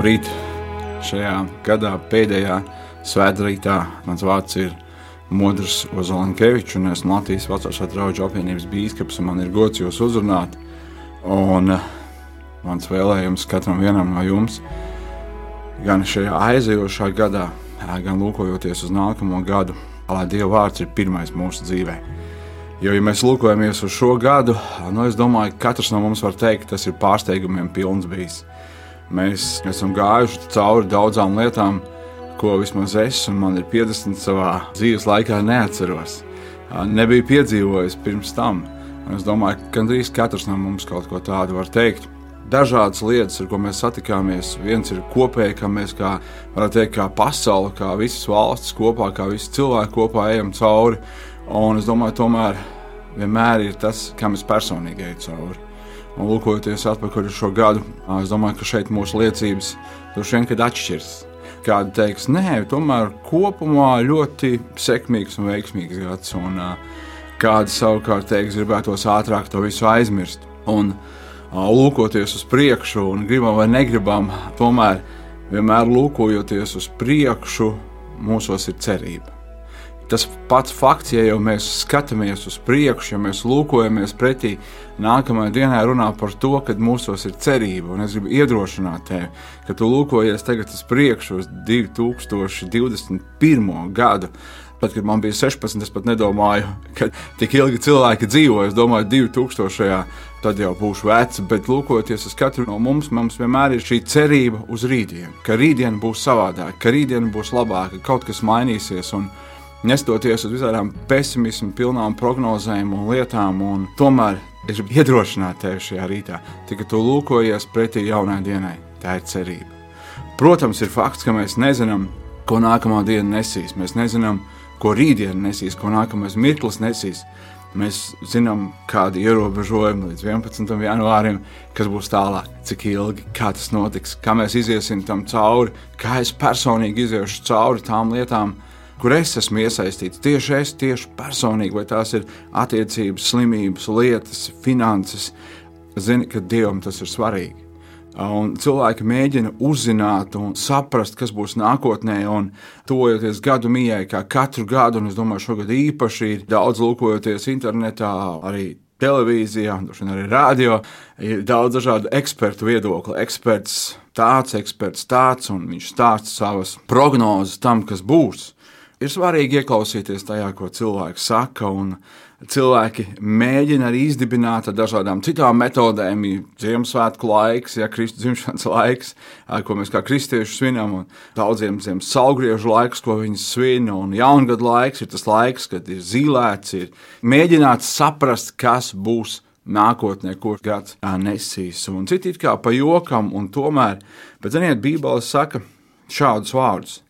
Labrīt! Šajā gadā pēdējā svētdienas mans vārds ir Modrs Ozolankevičs, un esmu Latvijas Vācijas draugu apvienības bīskaps. Man ir gods jūs uzrunāt, un eh, mans vēlējums katram no jums gan šajā aizejošā gadā, gan lūkojoties uz nākamo gadu, lai Dieva vārds ir pirmais mūsu dzīvē. Jo, ja mēs lūkojamies uz šo gadu, nu, es domāju, ka katrs no mums var teikt, tas ir pārsteigumiem pilns bijis. Mēs esam gājuši cauri daudzām lietām, ko vismaz es un man ir 50 savā dzīves laikā neatceros. Nebiju piedzīvojis pirms tam. Es domāju, ka gandrīz katrs no mums kaut ko tādu var teikt. Dažādas lietas, ar ko mēs satikāmies, viens ir kopēji, ka mēs kā, teikt, kā pasaule, kā visas valstis kopā, kā visi cilvēki kopā ejam cauri. Un es domāju, tomēr vienmēr ir tas, kam es personīgi eju cauri. Un lūkojoties atpakaļ uz šo gadu, es domāju, ka šeit mūsu liecības droši vien kad atšķiras. Kāda teiks, nē, tomēr kopumā ļoti sekmīgs un veiksmīgs gads. Un, kāda savukārt teiks, gribētos ātrāk to visu aizmirst. Un lūkoties uz priekšu, un gribam vai negribam, tomēr vienmēr lūkojoties uz priekšu, mūsos ir cerība tas pats fakts, ja jau mēs skatāmies uz priekšu, ja mēs lūkojamies pretī nākamajai dienai, runā par to, ka mūsos ir cerība. Un es gribu iedrošināt tevi, ka tu lūkojies tagad uz priekšu, uz 2021. gadu. Pat, kad man bija 16, es pat nedomāju, ka tik ilgi cilvēki dzīvo. Es domāju, 2000. tad jau būšu vecs, bet lūkoties uz katru no mums, mums vienmēr ir šī cerība uz rītdienu, ka rītdiena būs savādāka, ka rītdiena būs labāka, ka kaut kas mainīsies. Un, nestoties uz visām pesimismu, pilnām prognozēm un lietām. Un tomēr es gribu iedrošināt tevi šajā rītā, tikai tu lūkojies pretī jaunai dienai. Tā ir cerība. Protams, ir fakts, ka mēs nezinām, ko nākamā diena nesīs. Mēs nezinām, ko rītdiena nesīs, ko nākamais mirklis nesīs. Mēs zinām, kādi ierobežojumi līdz 11. janvārim, kas būs tālāk, cik ilgi, kā tas notiks, kā mēs iesim tam cauri, kā es personīgi iziešu cauri tām lietām, kur es esmu iesaistīts. Tieši es, tieši personīgi, vai tās ir attiecības, slimības, lietas, finanses. Zini, ka Dievam tas ir svarīgi. Un cilvēki mēģina uzzināt un saprast, kas būs nākotnē, un tojoties gadu mijai, kā katru gadu, un es domāju, šogad īpaši ir daudz lūkojoties internetā, arī televīzijā, arī radio, ir daudz dažādu ekspertu viedokļu. Eksperts tāds, eksperts tāds, un viņš stāsta savas prognozes tam, kas būs ir svarīgi ieklausīties tajā, ko cilvēks saka. Cilvēki mēģina arī izdibināt ar dažādām citām metodēm. Ir Ziemassvētku laiks, ja Kristus dzimšanas laiks, ko mēs kā kristieši svinam, un daudziem zem salgriežu laiks, ko viņi svin, un jaungada laiks ir tas laiks, kad ir zīlēts, ir mēģināts saprast, kas būs nākotnē, ko gads nesīs. Un citi kā pa jokam, un tomēr, bet ziniet, Bībele saka šādus vārdus.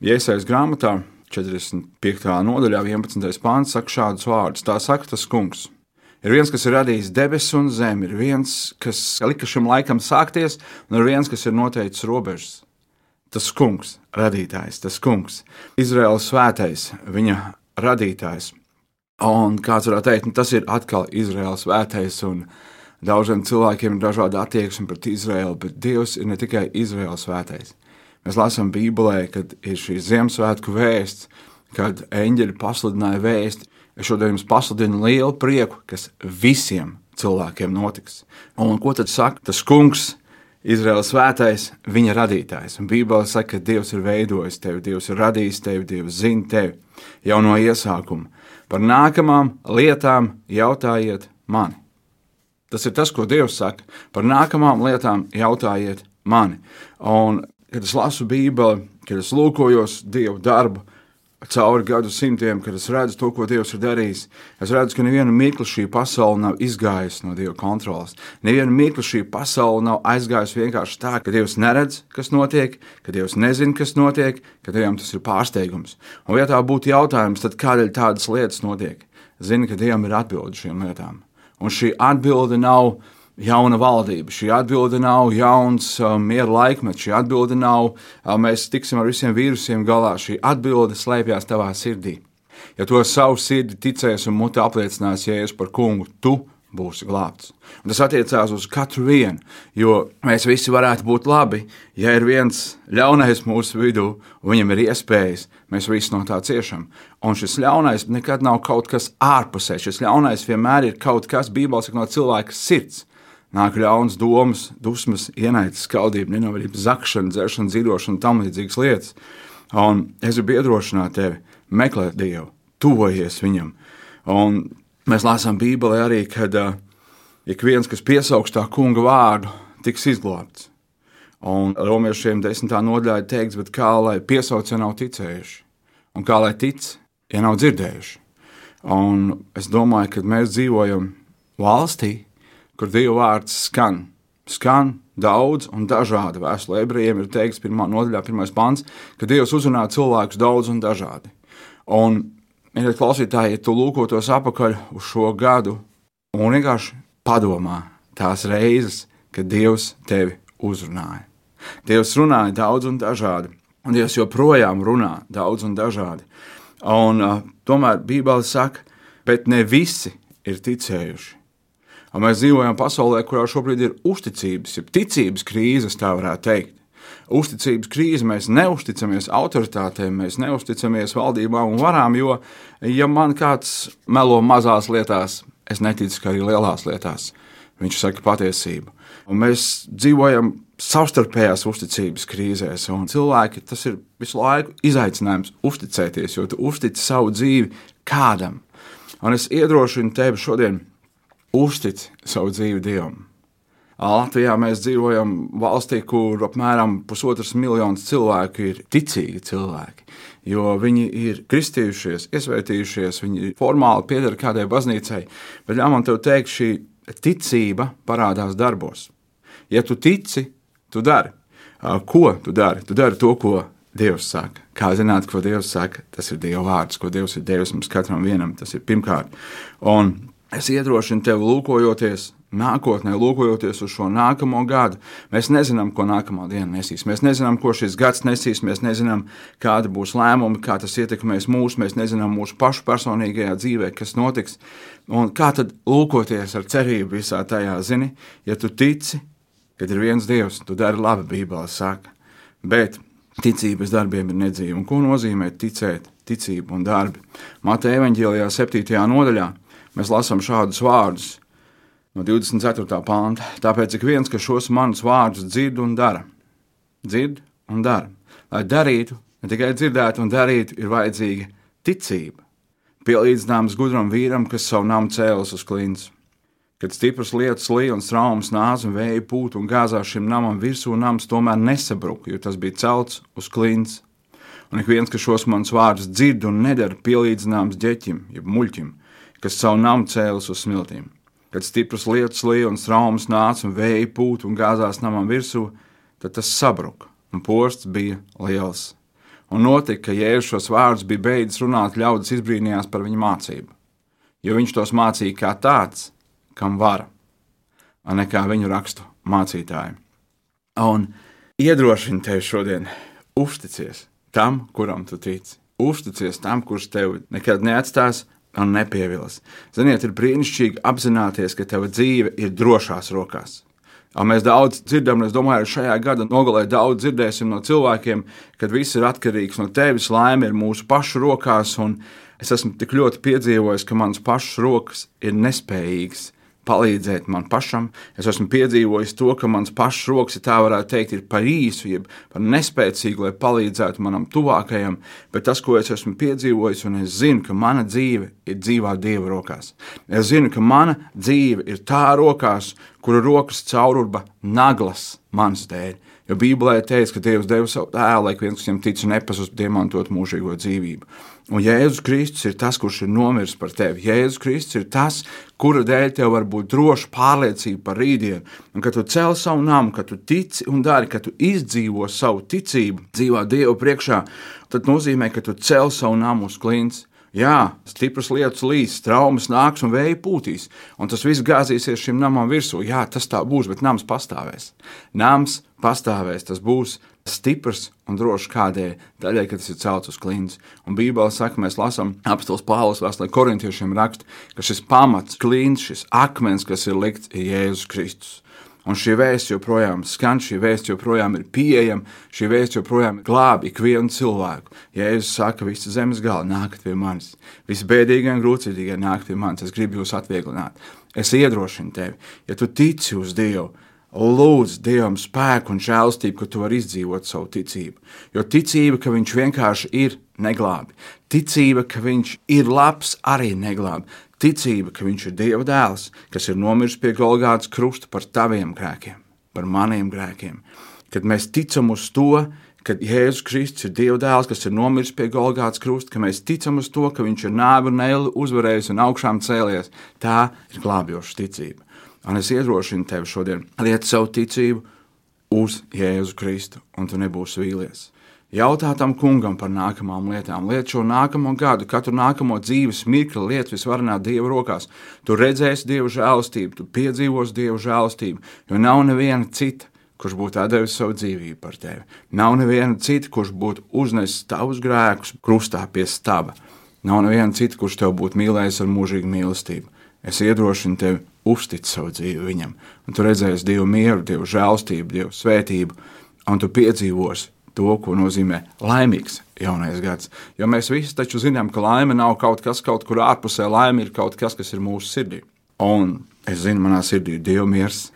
Iesaistīts grāmatā, 45. nodaļā, 11. pāns, saka šādus vārdus. Tā saka tas kungs. Ir viens, kas ir radījis debesis un zemi, ir viens, kas lika šim laikam sākties, un ir viens, kas ir noteicis robežas. Tas kungs, radītājs, tas kungs, Izraels svētais, viņa radītājs. Un kāds varētu teikt, nu, tas ir atkal Izraels svētais, un daudziem cilvēkiem ir dažādi attieksme pret Izraelu, bet Dievs ir ne tikai Izraels svētais. Mēs lasām Bībelē, kad ir šī Ziemassvētku vēsts, kad eņģeļi pasludināja vēsti. Es šodien jums pasludinu lielu prieku, kas visiem cilvēkiem notiks. Un ko tad saka tas kungs? Izraels svētais, viņa radītājs. Un Bībelē saka, ka Dievs ir veidojis tevi, Dievs ir radījis tevi, Dievs zina tevi jau no iesākuma. Par nākamām lietām jautājiet mani. Tas ir tas, ko Dievs saka. Par nākamām lietām jautājiet mani. Un kad es lasu Bībeli, kad es lūkojos Dieva darbu cauri gadu simtiem, kad es redzu to, ko Dievs ir darījis, es redzu, ka neviena mirkli šī pasaule nav izgājusi no Dieva kontrolas. Neviena mirkli šī pasaule nav aizgājusi vienkārši tā, ka Dievs neredz, kas notiek, ka Dievs nezina, kas notiek, ka Dievam tas ir pārsteigums. Un, ja tā būtu jautājums, tad kādēļ tādas lietas notiek? Zini, ka Dievam ir atbilde šīm lietām. Un šī atbilde nav jauna valdība. Šī atbilde nav jauns uh, miera laikmets, šī atbilde nav uh, mēs tiksim ar visiem vīrusiem galā. Šī atbilde slēpjas tavā sirdī. Ja to savu sirdi ticēs un muti apliecinās Jēzus par kungu, tu būsi glābts. Un tas attiecās uz katru vienu, jo mēs visi varētu būt labi, ja ir viens ļaunais mūsu vidū, un viņam ir iespējas, mēs visi no tā ciešam. Un šis ļaunais nekad nav kaut kas ārpusē. Šis ļaunais vienmēr ir kaut kas, Bībelē saka, no cilvēka sirds. Nāk ļauns domas, dusmas, ienaids, skaudība, nenovērtība, zakšana, dzeršana, dzīvošana tam līdzīgas lietas. Un es gribu iedrošināt tevi, meklēt Dievu, tuvojies Viņam. Un Mēs lasām Bībelē arī, ka uh, ik viens, kas piesaugs tā kunga vārdu, tiks izglābts. Un romiešiem desmitā nodaļā teikts, bet kā lai piesauc, ja nav ticējuši, un kā lai tic, ja nav dzirdējuši. Un es domāju, ka mēs dzīvojam valstī, kur Dieva vārds skan. Skan daudz un dažādi. Vēstulē ebrejiem ir teikts, pirmā nodaļā, pirmais pants, ka Dievs uzrunā cilvēkus daudz un dažādi. Un Mīļie klausītāji, ja tu lūkotos atpakaļ uz šo gadu un vienkārši padomā tās reizes, kad Dievs tevi uzrunāja. Dievs runāja daudz un dažādi, un Dievs joprojām runā daudz un dažādi. Un, uh, tomēr Bībele saka, bet ne visi ir ticējuši. Mēs dzīvojam pasaulē, kurā šobrīd ir uzticības, jeb ticības krīzes, tā varētu teikt uzticības krīze, mēs neusticamies autoritātēm, mēs neusticamies valdībām un varām, jo, ja man kāds melo mazās lietās, es neticu, ka arī lielās lietās viņš saka patiesību. Un mēs dzīvojam savstarpējās uzticības krīzēs, un cilvēki tas ir visu laiku izaicinājums uzticēties, jo tu uztici savu dzīvi kādam. Un es iedrošinu tevi šodien uztic savu dzīvi Dievam. Latvijā mēs dzīvojam valstī, kur apmēram pusotras miljonus cilvēku ir ticīgi cilvēki. Jo viņi ir kristījušies, iesvētījušies, viņi formāli pieder kādai baznīcai. Bet ļauj man te teikt, šī ticība parādās darbos. Ja tu tici, tu dari. Ko tu dari? Tu dari to, ko Dievs saka. Kā zināt, ko Dievs saka? Tas ir Dieva vārds, ko Dievs ir devis mums katram vienam. Tas ir pirmkārt. Un es iedrošinu tevi lūkojoties nākotnē, lūkojoties uz šo nākamo gadu, mēs nezinām, ko nākamā diena nesīs. Mēs nezinām, ko šis gads nesīs, mēs nezinām, kāda būs lēmumi, kā tas ietekmēs mūs, mēs nezinām mūsu pašu personīgajā dzīvē, kas notiks. Un kā tad lūkoties ar cerību visā tajā, zini, ja tu tici, kad ir viens Dievs, tu dari labi, Bībelē saka. Bet ticības darbiem ir nedzīva. Un ko nozīmē ticēt, ticība un darbi? Mateja evaņģēlijā, 7. nodaļā, mēs lasām šādus vārdus no 24. pānta. Tāpēc ik viens, kas šos manus vārdus dzird un dara, dzird un dara. Lai darītu, ne tikai dzirdētu un darītu, ir vajadzīga ticība. Pielīdzināms gudram vīram, kas savu namu cēlus uz klints. Kad stipras lietas lija un traumas nāca un vēja pūta un gāzās šim namam virsū, nams tomēr nesabruka, jo tas bija celts uz klints. Un ik viens, kas šos manus vārdus dzird un nedara, pielīdzināms ģeķim, jeb muļķim, kas savu namu cēlus uz smiltīm. Kad stipras lietas lija un traumas nāca un vēja pūta un gāzās namam virsū, tad tas sabruka un posts bija liels. Un notika, ka Jēzus šos vārdus bija beidzis runāt, ļaudis izbrīnījās par viņa mācību. Jo viņš tos mācīja kā tāds, kam vara, ne kā viņu rakstu mācītāji. Un iedrošina tevi šodien, uzticies tam, kuram tu tici. Uzticies tam, kurš tevi nekad neatstās un nepievils. Ziniet, ir brīnišķīgi apzināties, ka tava dzīve ir drošās rokās. Mēs daudz dzirdam, un es domāju, ka šajā gada nogalē daudz dzirdēsim no cilvēkiem, kad viss ir atkarīgs no tevis, laime ir mūsu pašu rokās, un es esmu tik ļoti piedzīvojis, ka manas pašas rokas ir nespējīgas palīdzēt man pašam. Es esmu piedzīvojis to, ka mans pašs rokas, ja tā varētu teikt, ir par īsu, jeb par nespēcīgu, lai palīdzētu manam tuvākajam, bet tas, ko es esmu piedzīvojis, un es zinu, ka mana dzīve ir dzīvā Dieva rokās. Es zinu, ka mana dzīve ir tā rokās, kura rokas caururba naglas manas dēļ. Jo Bībelē teiks, ka Dievs deva savu dēlu, lai viens, kas viņam tic, nepazust, diemantot mūžīgo dzīvību. Un Jēzus Kristus ir tas, kurš ir nomiris par tevi. Jēzus Kristus ir tas, kura dēļ tev var būt droša pārliecība par rītdienu. Un kad tu cel savu namu, kad tu tici un dari, kad tu izdzīvo savu ticību, dzīvo Dievu priekšā, tad nozīmē, ka tu cel savu namu uz klints. Jā, stipras lietas līs, traumas nāks un vēja pūtīs, un tas viss gāzīsies šim namam virsū. Jā, tas tā būs, bet nams pastāvēs. Nams pastāvēs, tas būs stiprs un drošs kādēļ, daļai, ka tas ir celts uz klints. Un Bībelē saka, mēs lasām apstākļus Pāvils vēstulē korintiešiem raksta, ka šis pamats, klints, šis akmens, kas ir likts, ir Jēzus Kristus. Un šī vēsts joprojām skan, šī vēsts joprojām ir pieejama, šī vēsts joprojām glābi ikvienu cilvēku. Jēzus saka, visi zemes gala nākat pie manis, visi bēdīgie un grūtīgi nākat pie manis, es gribu jūs atvieglināt. Es iedrošinu tevi, ja tu tici uz Dievu, Lūdzu Dievam spēku un žēlstību, ka tu vari izdzīvot savu ticību. Jo ticība, ka Viņš vienkārši ir, neglābi. Ticība, ka Viņš ir labs, arī neglābi. Ticība, ka Viņš ir Dieva dēls, kas ir nomiris pie Golgātas krusta par taviem grēkiem, par maniem grēkiem. Kad mēs ticam uz to, ka Jēzus Kristus ir Dieva dēls, kas ir nomiris pie Golgātas krusta, ka mēs ticam uz to, ka Viņš ir nāvi un eili uzvarējis un augšām cēlies, tā ir glābjoša ticība. Un es iedrošinu tevi šodien, liet savu ticību uz Jēzu Kristu, un tu nebūsi vīlies. Jautā tam kungam par nākamām lietām, liet šo nākamo gadu, katru nākamo dzīves mirkli, liet visvarenā Dieva rokās. Tu redzēsi Dieva žēlastību, tu piedzīvosi Dieva žēlastību, jo nav neviena cita, kurš būtu devis savu dzīvību par tevi. Nav neviena cita, kurš būtu uznesis tavus grēkus krustā pie staba. Nav neviena cita, kurš tev būtu mīlējis ar mūžīgu mīlestību. Es iedrošinu tevi uztic savu dzīvi viņam, un tu redzēsi Dievu mieru, Dievu žēlstību, Dievu svētību, un tu piedzīvosi to, ko nozīmē laimīgs jaunais gads. Jo mēs visi taču zinām, ka laime nav kaut kas, kaut kur ārpusē, laime ir kaut kas, kas ir mūsu sirdī. Un es zinu, manā sirdī ir Dieva miers,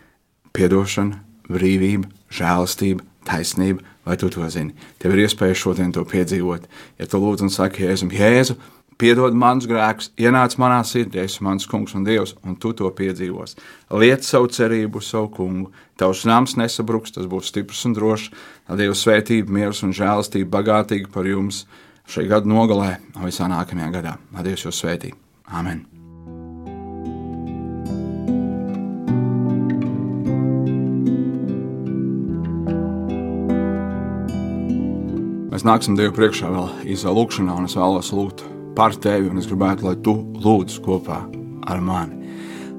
atdošana, brīvība, žēlastība, taisnība, vai tu to zini? Tev ir iespēja šodien to piedzīvot. Ja tu lūdz un saki, Jēzum, Jēzu, piedod manus grēkus, ienāc manā sirdī, esi mans kungs un dievs, un tu to piedzīvos. Liec savu cerību, savu kungu. Tavs nams nesabruks, tas būs stiprs un drošs. Dieva svētība, miers un žēlastība bagātīgi par jums šī gada nogalē un visā nākamajā gadā. Lai Dievs jūs svētī. Amen! Mēs nāksim Dievu priekšā vēl īsā lūkšanā, un es vēlos lūgt par tevi, un es gribētu, lai tu lūdz kopā ar mani.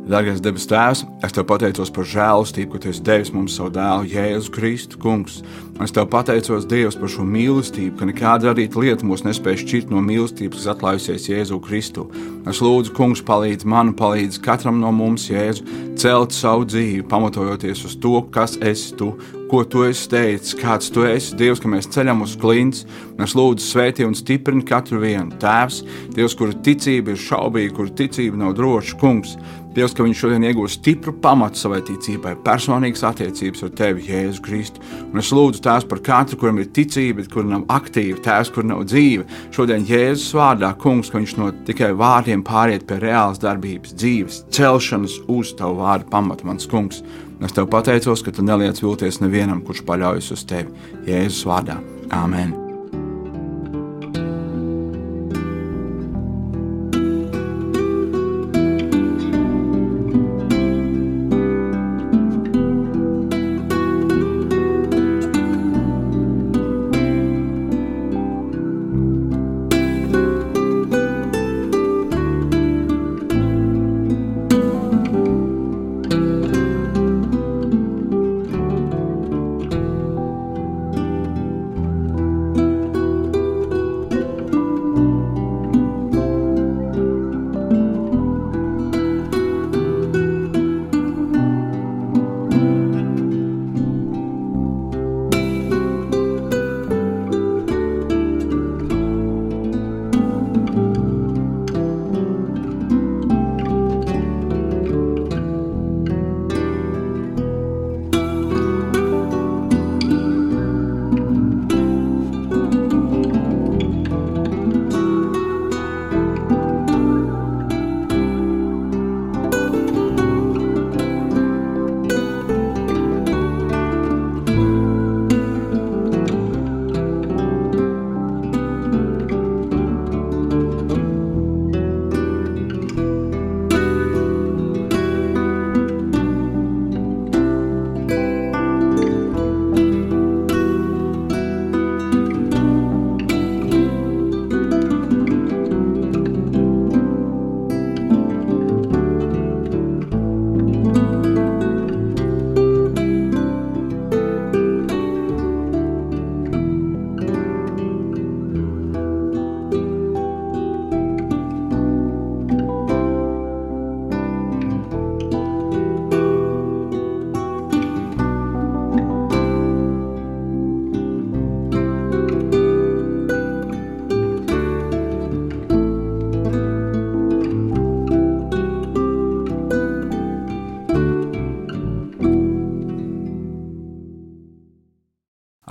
Dārgais debes Tēvs, es te pateicos par žēlastību, ka tu esi devis mums savu dēlu, Jēzu Kristu, Kungs. Es te pateicos Dievs par šo mīlestību, ka nekāda darīta lieta mūs nespēj šķirt no mīlestības, kas atklājusies Jēzu Kristu. Es lūdzu, Kungs, palīdz man, palīdz katram no mums, Jēzu, celt savu dzīvi, pamatojoties uz to, kas esi tu ko tu esi teicis, kāds tu esi. Dievs, ka mēs ceļam uz klints, es lūdzu, svētī un stiprini katru vienu. Tēvs, Dievs, kura ticība ir šaubīga, kura ticība nav droša, kungs. Dievs, ka viņš šodien iegūst stipru pamatu savai ticībai, personīgas attiecības ar tevi, Jēzu Kristu. Un es lūdzu Tēvs par katru, kuram ir ticība, bet kur nav aktīva, Tēvs, kur nav dzīve. Šodien Jēzus vārdā, kungs, ka viņš no tikai vārdiem pāriet pie reālas darbības, dzīves, celšanas uz tavu vārdu pamatu, mans kungs. Es tev pateicos, ka tu neliec vilties nevienam, kurš paļaujas uz tevi. Jēzus vārdā. Āmen!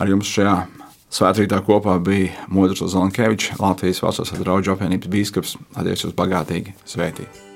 Ar jums šajā svētkrītā kopā bija Modrs Zalnkevičs, Latvijas valsts draugu apvienības bīskaps. Atdieties uz bagātīgi svētīt!